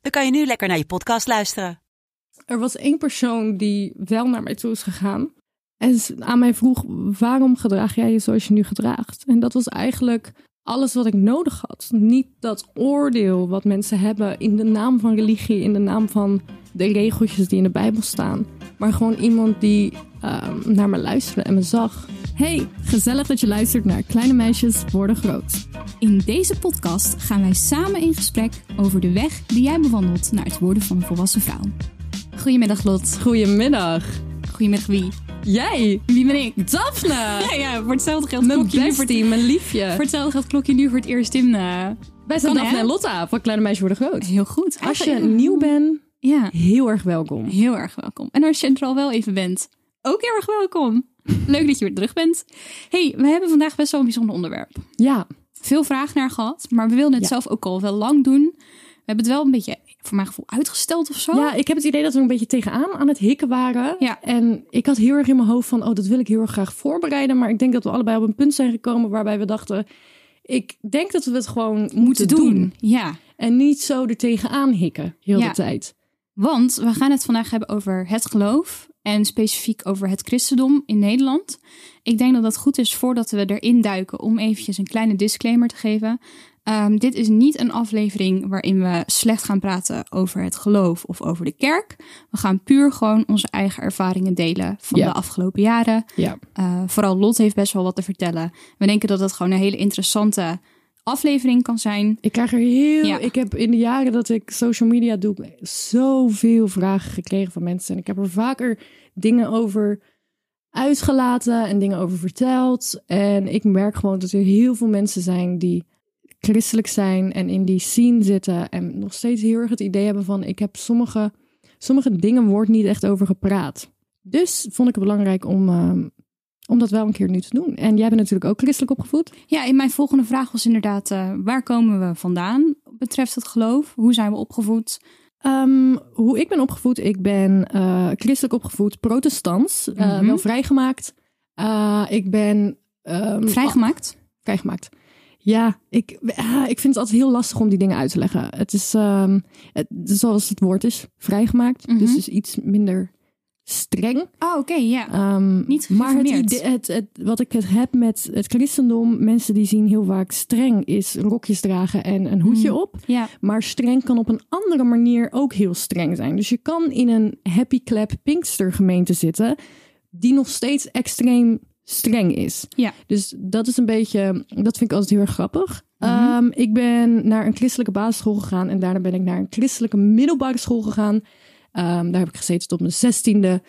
dan kan je nu lekker naar je podcast luisteren. Er was één persoon die wel naar mij toe is gegaan. En aan mij vroeg, waarom gedraag jij je zoals je nu gedraagt? En dat was eigenlijk alles wat ik nodig had. Niet dat oordeel wat mensen hebben in de naam van religie, in de naam van de regeltjes die in de Bijbel staan. Maar gewoon iemand die ehm, naar me luisterde en me zag. Hey, gezellig dat je luistert naar Kleine Meisjes Worden Groot. In deze podcast gaan wij samen in gesprek over de weg die jij bewandelt naar het worden van een volwassen vrouw. Goedemiddag Lot. Goedemiddag. Goedemiddag wie? Jij? Wie ben ik? Daphne! Ja, ja voor hetzelfde geld Mijn klok je nu voor bestie, mijn liefje. Voor hetzelfde geld klok je nu voor het eerst in. eh, Wij zijn Daphne hè? en Lotta van Kleine Meisjes Worden Groot. heel goed. Als je nieuw bent, Ja, heel erg welkom. heel erg welkom. En als je er al wel even bent, ook heel erg welkom. Leuk dat je weer terug bent. hey, we hebben vandaag best wel een bijzonder onderwerp. Ja, Veel vragen naar gehad, maar we wilden het Ja. zelf ook al wel lang doen. We hebben het wel een beetje, voor mijn gevoel, uitgesteld of zo. Ja, ik heb het idee dat we een beetje tegenaan aan het hikken waren. Ja. En ik had heel erg in mijn hoofd van, oh, dat wil ik heel erg graag voorbereiden. Maar ik denk dat we allebei op een punt zijn gekomen waarbij we dachten, ik denk dat we het gewoon moeten, doen. Ja, En niet zo er tegenaan hikken, heel Ja. de tijd. want we gaan het vandaag hebben over het geloof en specifiek over het christendom in Nederland. Ik denk dat dat goed is voordat we erin duiken om eventjes een kleine disclaimer te geven. Ehm, dit is niet een aflevering waarin we slecht gaan praten over het geloof of over de kerk. We gaan puur gewoon onze eigen ervaringen delen van de afgelopen jaren. Ja. Uh, vooral Lot heeft best wel wat te vertellen. We denken dat dat gewoon een hele interessante aflevering kan zijn. Ik krijg er heel. Ja. Ik heb in de jaren dat ik social media doe, zoveel vragen gekregen van mensen. En ik heb er vaker dingen over uitgelaten en dingen over verteld. En ik merk gewoon dat er heel veel mensen zijn die christelijk zijn en in die scene zitten. En nog steeds heel erg het idee hebben van: ik heb sommige, sommige dingen wordt niet echt over gepraat. Dus vond ik het belangrijk om. ehm, om dat wel een keer nu te doen. En jij bent natuurlijk ook christelijk opgevoed. Ja, en mijn volgende vraag was inderdaad: uh, waar komen we vandaan betreft het geloof? Hoe zijn we opgevoed? Um, hoe ik ben opgevoed, ik ben uh, christelijk opgevoed, protestants, uh, Mhm. wel vrijgemaakt. Ik ben... Um, Vrijgemaakt? oh, vrijgemaakt. Ja, ik, ah, ik vind het altijd heel lastig om die dingen uit te leggen. Het is, um, het, zoals het woord is, vrijgemaakt. Mhm. Dus is iets minder streng. Oh, oké, ja. Um, Niet maar het idee, het, het, wat ik het heb met het christendom, mensen die zien heel vaak streng is rokjes dragen en een hoedje Mm. op. Ja, Maar streng kan op een andere manier ook heel streng zijn. Dus je kan in een happy clap Pinkster gemeente zitten, die nog steeds extreem streng is. Ja. Dus dat is een beetje, dat vind ik altijd heel erg grappig. Ehm, ik ben naar een christelijke basisschool gegaan en daarna ben ik naar een christelijke middelbare school gegaan. Ehm, daar heb ik gezeten tot mijn zestiende.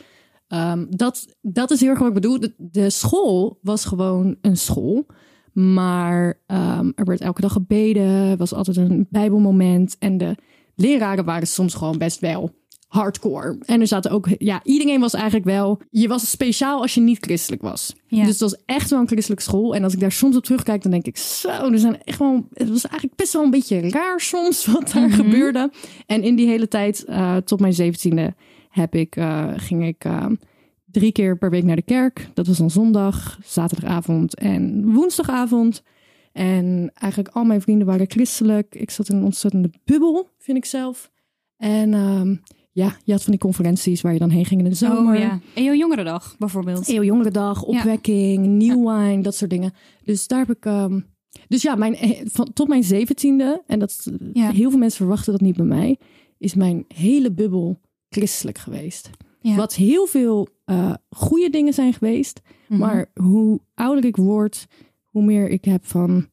Ehm, dat, dat is heel erg wat ik bedoel. De, school was gewoon een school. Maar ehm, er werd elke dag gebeden. Was altijd een bijbelmoment. En de leraren waren soms gewoon best wel hardcore. En er zaten ook... Ja, iedereen was eigenlijk wel... Je was speciaal als je niet christelijk was. Ja. Dus het was echt wel een christelijke school. En als ik daar soms op terugkijk, dan denk ik... Zo, er zijn echt wel... Het was eigenlijk best wel een beetje raar soms wat daar Mhm. gebeurde. En in die hele tijd, eh, tot mijn zeventiende, heb ik, eh, ging ik... eh, drie keer per week naar de kerk. Dat was dan zondag, zaterdagavond en woensdagavond. En eigenlijk al mijn vrienden waren christelijk. Ik zat in een ontzettende bubbel, vind ik zelf. En ehm, ja, je had van die conferenties waar je dan heen ging in de zomer. Oh ja. En jouw jongerendag bijvoorbeeld. Eeuw Jongerendag, opwekking, nieuw wine, dat soort dingen. Dus daar heb ik... ehm, dus ja, mijn, eh, van, tot mijn zeventiende, en dat Ja. heel veel mensen verwachten dat niet bij mij, is mijn hele bubbel christelijk geweest. Ja. Wat heel veel eh goede dingen zijn geweest. Mhm. Maar hoe ouder ik word, hoe meer ik heb van...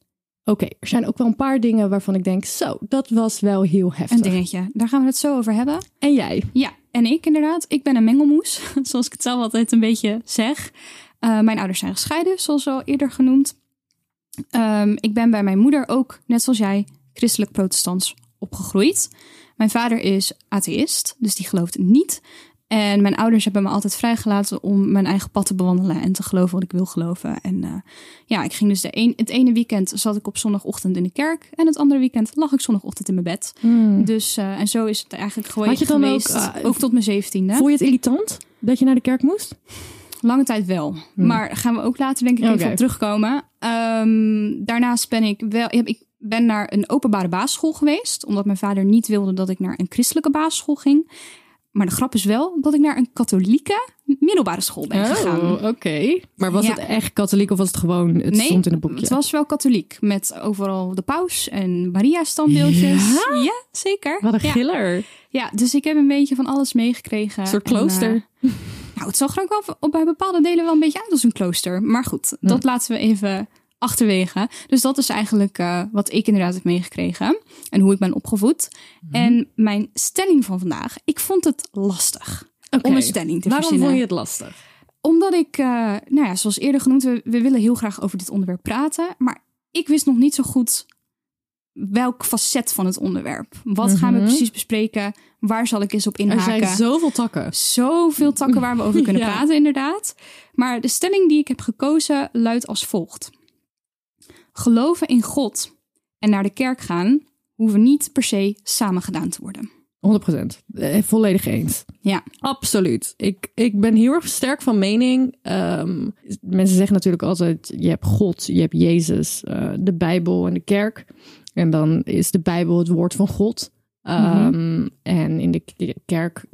Oké, er zijn ook wel een paar dingen waarvan ik denk... Zo, dat was wel heel heftig. Een dingetje. Daar gaan we het zo over hebben. En jij? Ja, en ik inderdaad. Ik ben een mengelmoes, zoals ik het zelf altijd een beetje zeg. Uh, mijn ouders zijn gescheiden, zoals al eerder genoemd. Um, ik ben bij mijn moeder ook, net zoals jij, christelijk protestants opgegroeid. Mijn vader is atheïst, dus die gelooft niet. En mijn ouders hebben me altijd vrijgelaten om mijn eigen pad te bewandelen en te geloven wat ik wil geloven. En uh, ja, ik ging dus de een, het ene weekend zat ik op zondagochtend in de kerk en het andere weekend lag ik zondagochtend in mijn bed. Hmm. Dus uh, en zo is het eigenlijk gewoon Had je dan geweest, ook, uh, ook tot mijn zeventiende. Vond je het irritant dat je naar de kerk moest? Lange tijd wel. Maar gaan we ook later denk ik even op terugkomen. Um, daarnaast ben ik wel... Ik ben naar een openbare basisschool geweest. Omdat mijn vader niet wilde dat ik naar een christelijke basisschool ging. Maar de grap is wel dat ik naar een katholieke middelbare school ben gegaan. Oh, oké. Maar was Ja. het echt katholiek of was het gewoon, het Nee, stond in het boekje? Het was wel katholiek. Met overal de paus en Maria standbeeldjes. Ja? Ja, zeker. Wat een ja. giller. Ja, dus ik heb een beetje van alles meegekregen. Een soort En, klooster. eh, nou, het zag er ook wel op- bij bepaalde delen wel een beetje uit als een klooster. Maar goed, dat laten we even achterwege. Dus dat is eigenlijk eh, wat ik inderdaad heb meegekregen. En hoe ik ben opgevoed. Mhm. En mijn stelling van vandaag. Ik vond het lastig om een stelling te Waarom verzinnen. vond je het lastig? Omdat ik, eh, nou ja, zoals eerder genoemd, we, we willen heel graag over dit onderwerp praten. Maar ik wist nog niet zo goed welk facet van het onderwerp. Wat gaan we Mhm. precies bespreken? Waar zal ik eens op Er inhaken? zijn zoveel takken. Zoveel takken waar we over kunnen Ja. praten, inderdaad. Maar de stelling die ik heb gekozen luidt als volgt. Geloven in God en naar de kerk gaan hoeven niet per se samen gedaan te worden. 100%. Eh, volledig eens. Ja, Absoluut. Ik, ik ben heel erg sterk van mening. Ehm, mensen zeggen natuurlijk altijd: je hebt God, je hebt Jezus, eh, de Bijbel en de kerk. En dan is de Bijbel het woord van God. Ehm, En in de kerk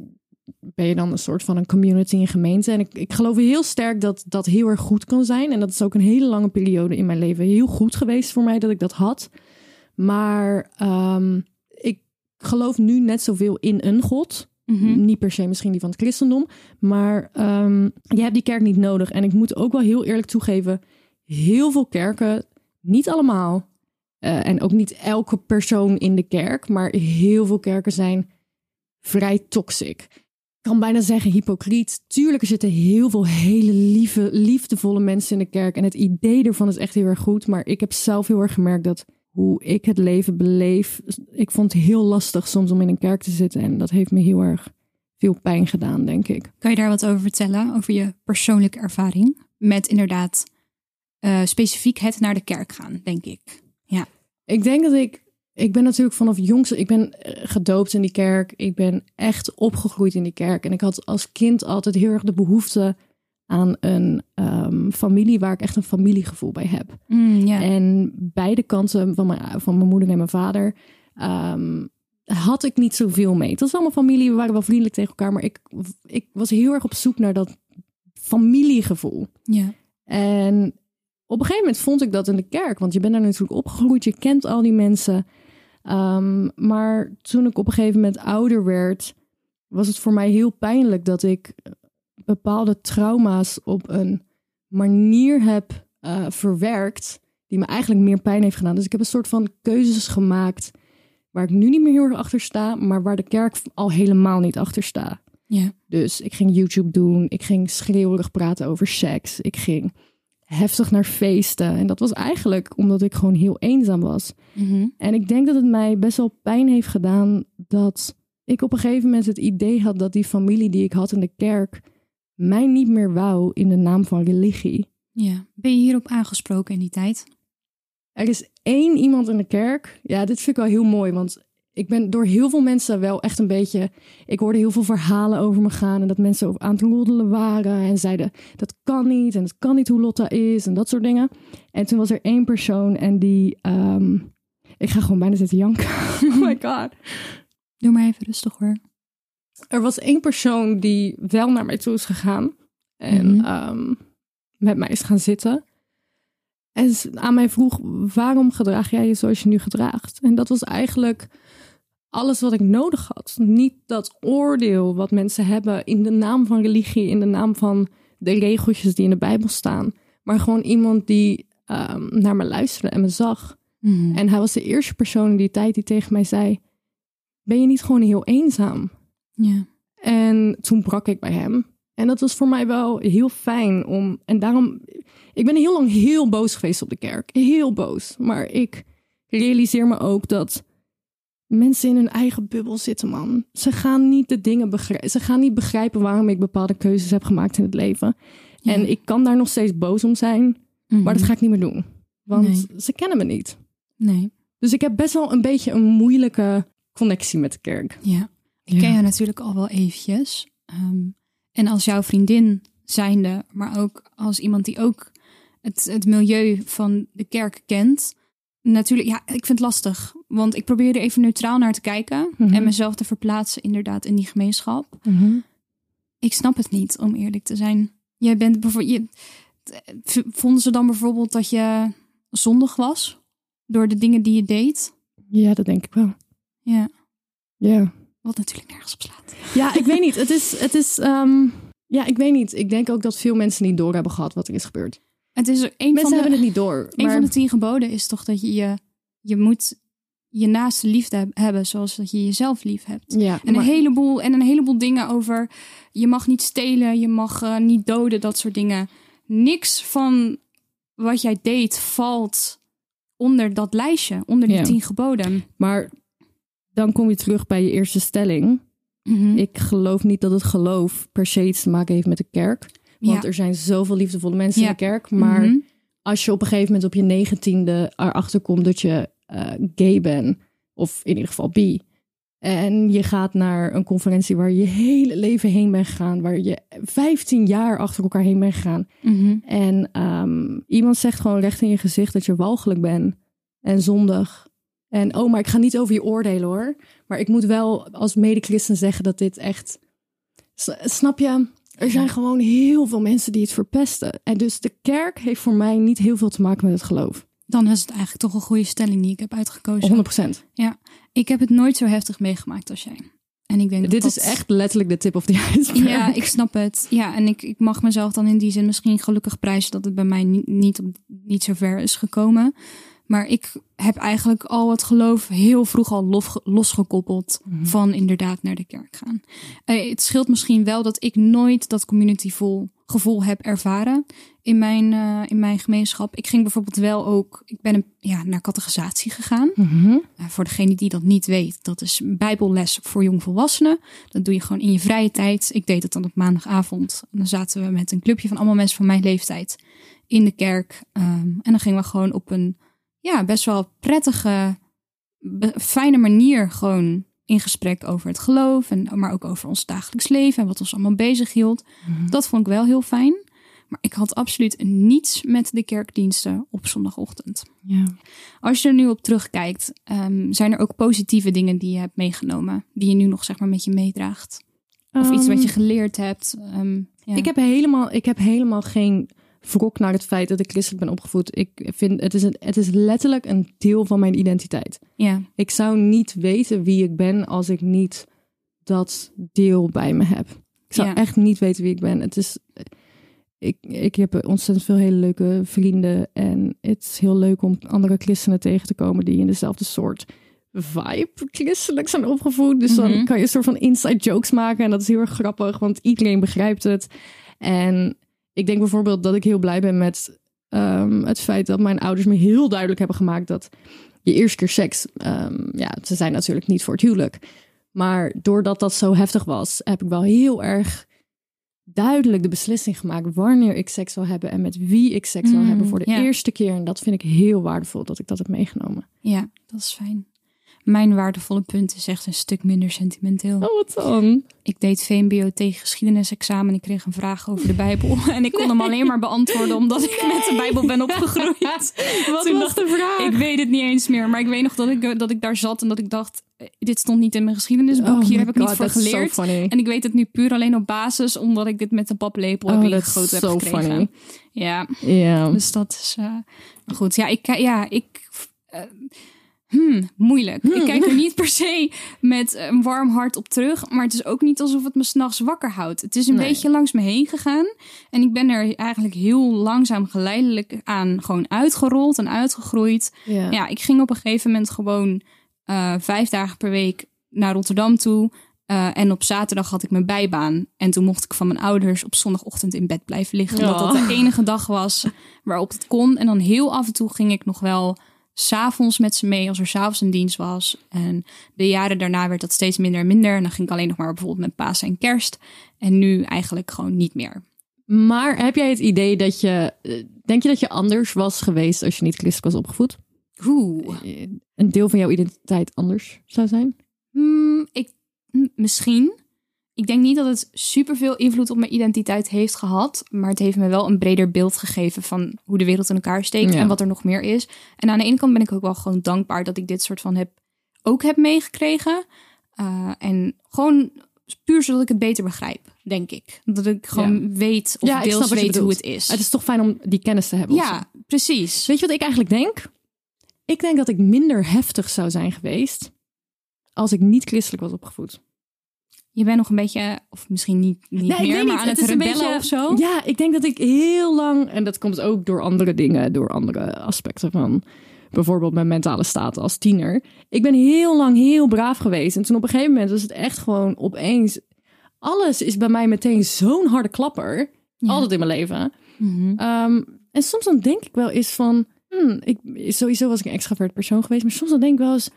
ben je dan een soort van een community, een gemeente. En ik, ik geloof heel sterk dat dat heel erg goed kan zijn. En dat is ook een hele lange periode in mijn leven heel goed geweest voor mij dat ik dat had. Maar ehm, ik geloof nu net zoveel in een God. Mhm. Niet per se misschien die van het christendom. Maar ehm, je hebt die kerk niet nodig. En ik moet ook wel heel eerlijk toegeven. Heel veel kerken, niet allemaal. eh, en ook niet elke persoon in de kerk. Maar heel veel kerken zijn vrij toxic. Kan bijna zeggen hypocriet. Tuurlijk, er zitten heel veel hele lieve, liefdevolle mensen in de kerk. En het idee ervan is echt heel erg goed. Maar ik heb zelf heel erg gemerkt dat hoe ik het leven beleef. Ik vond het heel lastig soms om in een kerk te zitten. En dat heeft me heel erg veel pijn gedaan, denk ik. Kan je daar wat over vertellen? Over je persoonlijke ervaring? Met inderdaad eh, specifiek het naar de kerk gaan, denk ik. Ja. Ik denk dat ik. Ik ben natuurlijk vanaf jongs. Ik ben eh, gedoopt in die kerk. Ik ben echt opgegroeid in die kerk. En ik had als kind altijd heel erg de behoefte aan een ehm, familie waar ik echt een familiegevoel bij heb. Mm. En beide kanten van mijn, van mijn moeder en mijn vader ehm, had ik niet zoveel mee. Het was allemaal familie, we waren wel vriendelijk tegen elkaar, maar ik, ik was heel erg op zoek naar dat familiegevoel. ja. En op een gegeven moment vond ik dat in de kerk, want je bent daar natuurlijk opgegroeid, je kent al die mensen. Ehm, maar toen ik op een gegeven moment ouder werd, was het voor mij heel pijnlijk dat ik bepaalde trauma's op een manier heb eh, verwerkt die me eigenlijk meer pijn heeft gedaan. Dus ik heb een soort van keuzes gemaakt waar ik nu niet meer heel erg achter sta, maar waar de kerk al helemaal niet achter sta. Ja. Dus ik ging YouTube doen. Ik ging schreeuwerig praten over seks. Ik ging heftig naar feesten. En dat was eigenlijk omdat ik gewoon heel eenzaam was. Mhm. En ik denk dat het mij best wel pijn heeft gedaan dat ik op een gegeven moment het idee had dat die familie die ik had in de kerk mij niet meer wou in de naam van religie. ja. Ben je hierop aangesproken in die tijd? Er is één iemand in de kerk. Ja, dit vind ik wel heel mooi, want ik ben door heel veel mensen wel echt een beetje. Ik hoorde heel veel verhalen over me gaan en dat mensen aan het roddelen waren en zeiden dat kan niet en het kan niet hoe Lotta is en dat soort dingen. En toen was er één persoon en die. ehm, ik ga gewoon bijna zitten janken. oh my god. Doe maar even rustig hoor. Er was één persoon die wel naar mij toe is gegaan en Mhm. ehm, met mij is gaan zitten. En ze aan mij vroeg, waarom gedraag jij je zoals je nu gedraagt? En dat was eigenlijk alles wat ik nodig had. Niet dat oordeel wat mensen hebben in de naam van religie, in de naam van de regeltjes die in de Bijbel staan. Maar gewoon iemand die ehm, naar me luisterde en me zag. Mhm. En hij was de eerste persoon in die tijd die tegen mij zei, ben je niet gewoon heel eenzaam? Ja. En toen brak ik bij hem. En dat was voor mij wel heel fijn om. En daarom. Ik ben heel lang heel boos geweest op de kerk. Heel boos. Maar ik realiseer me ook dat mensen in hun eigen bubbel zitten, man. Ze gaan niet de dingen begrijpen. Ze gaan niet begrijpen waarom ik bepaalde keuzes heb gemaakt in het leven. Ja. En ik kan daar nog steeds boos om zijn, maar dat ga ik niet meer doen. Want Nee. ze kennen me niet. Nee, Dus ik heb best wel een beetje een moeilijke connectie met de kerk. ja. Ik Ja. ken jou natuurlijk al wel eventjes. Ehm, en als jouw vriendin zijnde, maar ook als iemand die ook het, het milieu van de kerk kent. Natuurlijk, ja, ik vind het lastig. Want ik probeer er even neutraal naar te kijken. Mhm. En mezelf te verplaatsen inderdaad in die gemeenschap. Ik snap het niet, om eerlijk te zijn. Jij bent bijvoorbeeld. Je, vonden ze dan bijvoorbeeld dat je zondig was? Door de dingen die je deed? Ja, dat denk ik wel. Ja, Ja. wat natuurlijk nergens op slaat. Ja, ik weet niet. Het is, het is ehm, ja, ik weet niet. Ik denk ook dat veel mensen niet door hebben gehad wat er is gebeurd. Het is een van Mensen de, hebben het niet door. een maar- van de tien geboden is toch dat je je, je moet je naaste liefde heb- hebben zoals dat je jezelf lief hebt. ja, En maar- een heleboel en een heleboel dingen over je mag niet stelen, je mag eh, niet doden, dat soort dingen. Niks van wat jij deed valt onder dat lijstje, onder die Ja. tien geboden. maar dan kom je terug bij je eerste stelling. Mhm. Ik geloof niet dat het geloof per se iets te maken heeft met de kerk. Want Ja. er zijn zoveel liefdevolle mensen Ja. in de kerk. Maar Mhm. als je op een gegeven moment op je negentiende erachter komt dat je eh, gay bent, of in ieder geval bi, en je gaat naar een conferentie waar je je hele leven heen bent gegaan, waar je 15 jaar achter elkaar heen bent gegaan, Mhm. en ehm, iemand zegt gewoon recht in je gezicht dat je walgelijk bent en zondig. En oh, maar ik ga niet over je oordelen hoor. Maar ik moet wel als mede-christen zeggen dat dit echt. Snap je? Er zijn gewoon heel veel mensen die het verpesten. En dus de kerk heeft voor mij niet heel veel te maken met het geloof. Dan is het eigenlijk toch een goede stelling die ik heb uitgekozen. 100%. Ik heb het nooit zo heftig meegemaakt als jij. En ik denk dat Dit dat- is echt letterlijk de tip of the iceberg. Ja, ik snap het. Ja, en ik, ik mag mezelf dan in die zin misschien gelukkig prijzen dat het bij mij niet, niet, op- niet zo ver is gekomen. Maar ik heb eigenlijk al het geloof heel vroeg al lof, losgekoppeld Mhm. van inderdaad naar de kerk gaan. Eh, het scheelt misschien wel dat ik nooit dat community gevoel, gevoel heb ervaren in mijn, eh, in mijn gemeenschap. Ik ging bijvoorbeeld wel ook, ik ben een, ja, naar catechisatie gegaan. Mhm. Uh, voor degene die dat niet weet, dat is bijbelles voor jongvolwassenen. Dat doe je gewoon in je vrije tijd. Ik deed het dan op maandagavond. En dan zaten we met een clubje van allemaal mensen van mijn leeftijd in de kerk. Ehm, en dan gingen we gewoon op een ja, best wel prettige, fijne manier gewoon in gesprek over het geloof. En, maar ook over ons dagelijks leven en wat ons allemaal bezig hield. Dat vond ik wel heel fijn. Maar ik had absoluut niets met de kerkdiensten op zondagochtend. Ja. Als je er nu op terugkijkt, ehm, zijn er ook positieve dingen die je hebt meegenomen, die je nu nog zeg maar met je meedraagt? Of iets wat je geleerd hebt? Ehm, ja. Ik heb helemaal, ik heb helemaal geen wrok naar het feit dat ik christelijk ben opgevoed. Ik vind het is, een, het is letterlijk een deel van mijn identiteit. ja, Ik zou niet weten wie ik ben als ik niet dat deel bij me heb. Ik zou Ja. echt niet weten wie ik ben. Het is, ik, ik heb ontzettend veel hele leuke vrienden. En het is heel leuk om andere christenen tegen te komen die in dezelfde soort vibe christelijk zijn opgevoed. Dus Mhm. dan kan je een soort van inside jokes maken. En dat is heel erg grappig, want iedereen begrijpt het. En ik denk bijvoorbeeld dat ik heel blij ben met ehm, het feit dat mijn ouders me heel duidelijk hebben gemaakt dat je eerste keer seks, ehm, ja, ze zijn natuurlijk niet voor het huwelijk. Maar doordat dat zo heftig was, heb ik wel heel erg duidelijk de beslissing gemaakt wanneer ik seks wil hebben en met wie ik seks wil Mm, hebben voor de ja. eerste keer. En dat vind ik heel waardevol dat ik dat heb meegenomen. ja, dat is fijn. Mijn waardevolle punt is echt een stuk minder sentimenteel. Oh, wat dan? Ik deed VMBO tegen geschiedenisexamen en ik kreeg een vraag over de Bijbel. En ik kon hem alleen maar beantwoorden omdat ik met de Bijbel ben opgegroeid. Wat Toen was dacht- de vraag? Ik weet het niet eens meer, maar ik weet nog dat ik, dat ik daar zat en dat ik dacht, eh, dit stond niet in mijn geschiedenisboek, Oh hier heb ik niet voor so geleerd. En ik weet het nu puur alleen op basis omdat ik dit met de paplepel heb Oh, that's ingegoten heb gekregen. funny. Ja, Ja. dus dat is eh, goed. Ja, ik, ja, ik eh, hmm, moeilijk. Ik kijk er niet per se met een warm hart op terug, maar het is ook niet alsof het me s'nachts wakker houdt. Het is een Nee. beetje langs me heen gegaan en ik ben er eigenlijk heel langzaam geleidelijk aan gewoon uitgerold en uitgegroeid. Ja. Ja, ik ging op een gegeven moment gewoon eh, vijf dagen per week naar Rotterdam toe. Eh, en op zaterdag had ik mijn bijbaan. En toen mocht ik van mijn ouders op zondagochtend in bed blijven liggen. Omdat dat de enige dag was waarop het kon. En dan heel af en toe ging ik nog wel s'avonds met ze mee als er s'avonds een dienst was. En de jaren daarna werd dat steeds minder en minder. En dan ging ik alleen nog maar bijvoorbeeld met Paas en Kerst. En nu eigenlijk gewoon niet meer. Maar heb jij het idee dat je... eh, Denk je dat je anders was geweest als je niet christelijk was opgevoed? Oeh. Eh, Een deel van jouw identiteit anders zou zijn? Hmm, ik, misschien. Ik denk niet dat het superveel invloed op mijn identiteit heeft gehad. Maar het heeft me wel een breder beeld gegeven van hoe de wereld in elkaar steekt Ja. en wat er nog meer is. En aan de ene kant ben ik ook wel gewoon dankbaar dat ik dit soort van heb, ook heb meegekregen. Uh, en gewoon puur zodat ik het beter begrijp, denk ik. Dat ik gewoon weet of Ja, deels weet hoe het is. Het is toch fijn om die kennis te hebben? ja, precies. Weet je wat ik eigenlijk denk? Ik denk dat ik minder heftig zou zijn geweest als ik niet christelijk was opgevoed. Je bent nog een beetje, of misschien niet, niet Nee, meer, maar niet. aan het, een rebellen beetje- of zo. Ja, ik denk dat ik heel lang, en dat komt ook door andere dingen, door andere aspecten van bijvoorbeeld mijn mentale staat als tiener. Ik ben heel lang heel braaf geweest. En toen op een gegeven moment was het echt gewoon opeens. Alles is bij mij meteen zo'n harde klapper. Ja. Altijd in mijn leven. Mhm. Ehm, en soms dan denk ik wel eens van, hmm, ik, sowieso was ik een extravert persoon geweest, maar soms dan denk ik wel eens,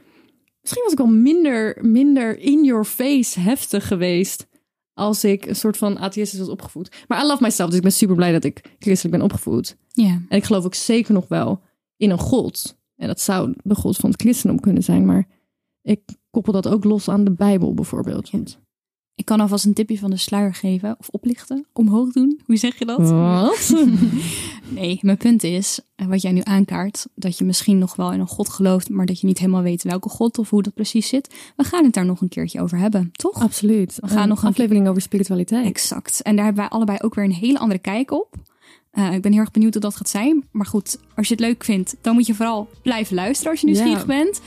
misschien was ik wel minder, minder in your face heftig geweest als ik een soort van atheïstisch was opgevoed. Maar I love myself, dus ik ben super blij dat ik christelijk ben opgevoed. Ja. En ik geloof ook zeker nog wel in een God. En dat zou de God van het christendom kunnen zijn, maar ik koppel dat ook los aan de Bijbel bijvoorbeeld. Want- Ik kan alvast een tipje van de sluier geven of oplichten, omhoog doen. Hoe zeg je dat? Wat? Nee, mijn punt is, eh, wat jij nu aankaart, dat je misschien nog wel in een God gelooft, maar dat je niet helemaal weet welke God of hoe dat precies zit. We gaan het daar nog een keertje over hebben, toch? Absoluut. We gaan Een nog een aflevering over spiritualiteit. Exact. En daar hebben wij allebei ook weer een hele andere kijk op. Eh, ik ben heel erg benieuwd hoe dat gaat zijn. Maar goed, als je het leuk vindt, dan moet je vooral blijven luisteren als je nieuwsgierig Ja. bent.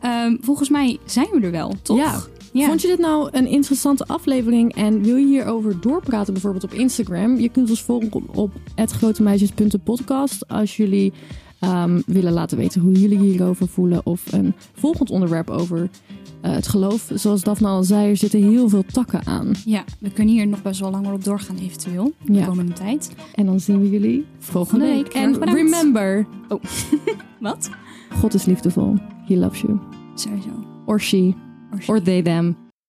Ehm, volgens mij zijn we er wel, toch? Ja. Ja. Vond je dit nou een interessante aflevering en wil je hierover doorpraten, bijvoorbeeld op Instagram? Je kunt ons volgen op, @grotemeisjes.podcast als jullie ehm, willen laten weten hoe jullie hierover voelen of een volgend onderwerp over eh, het geloof. Zoals Daphne al zei, er zitten heel veel takken aan. Ja, we kunnen hier nog best wel langer op doorgaan eventueel, de Ja. komende tijd. En dan zien we jullie volgende week. En bedankt. remember, Wat? God is liefdevol. He loves you. Sowieso. Or she. Or. Or they, them.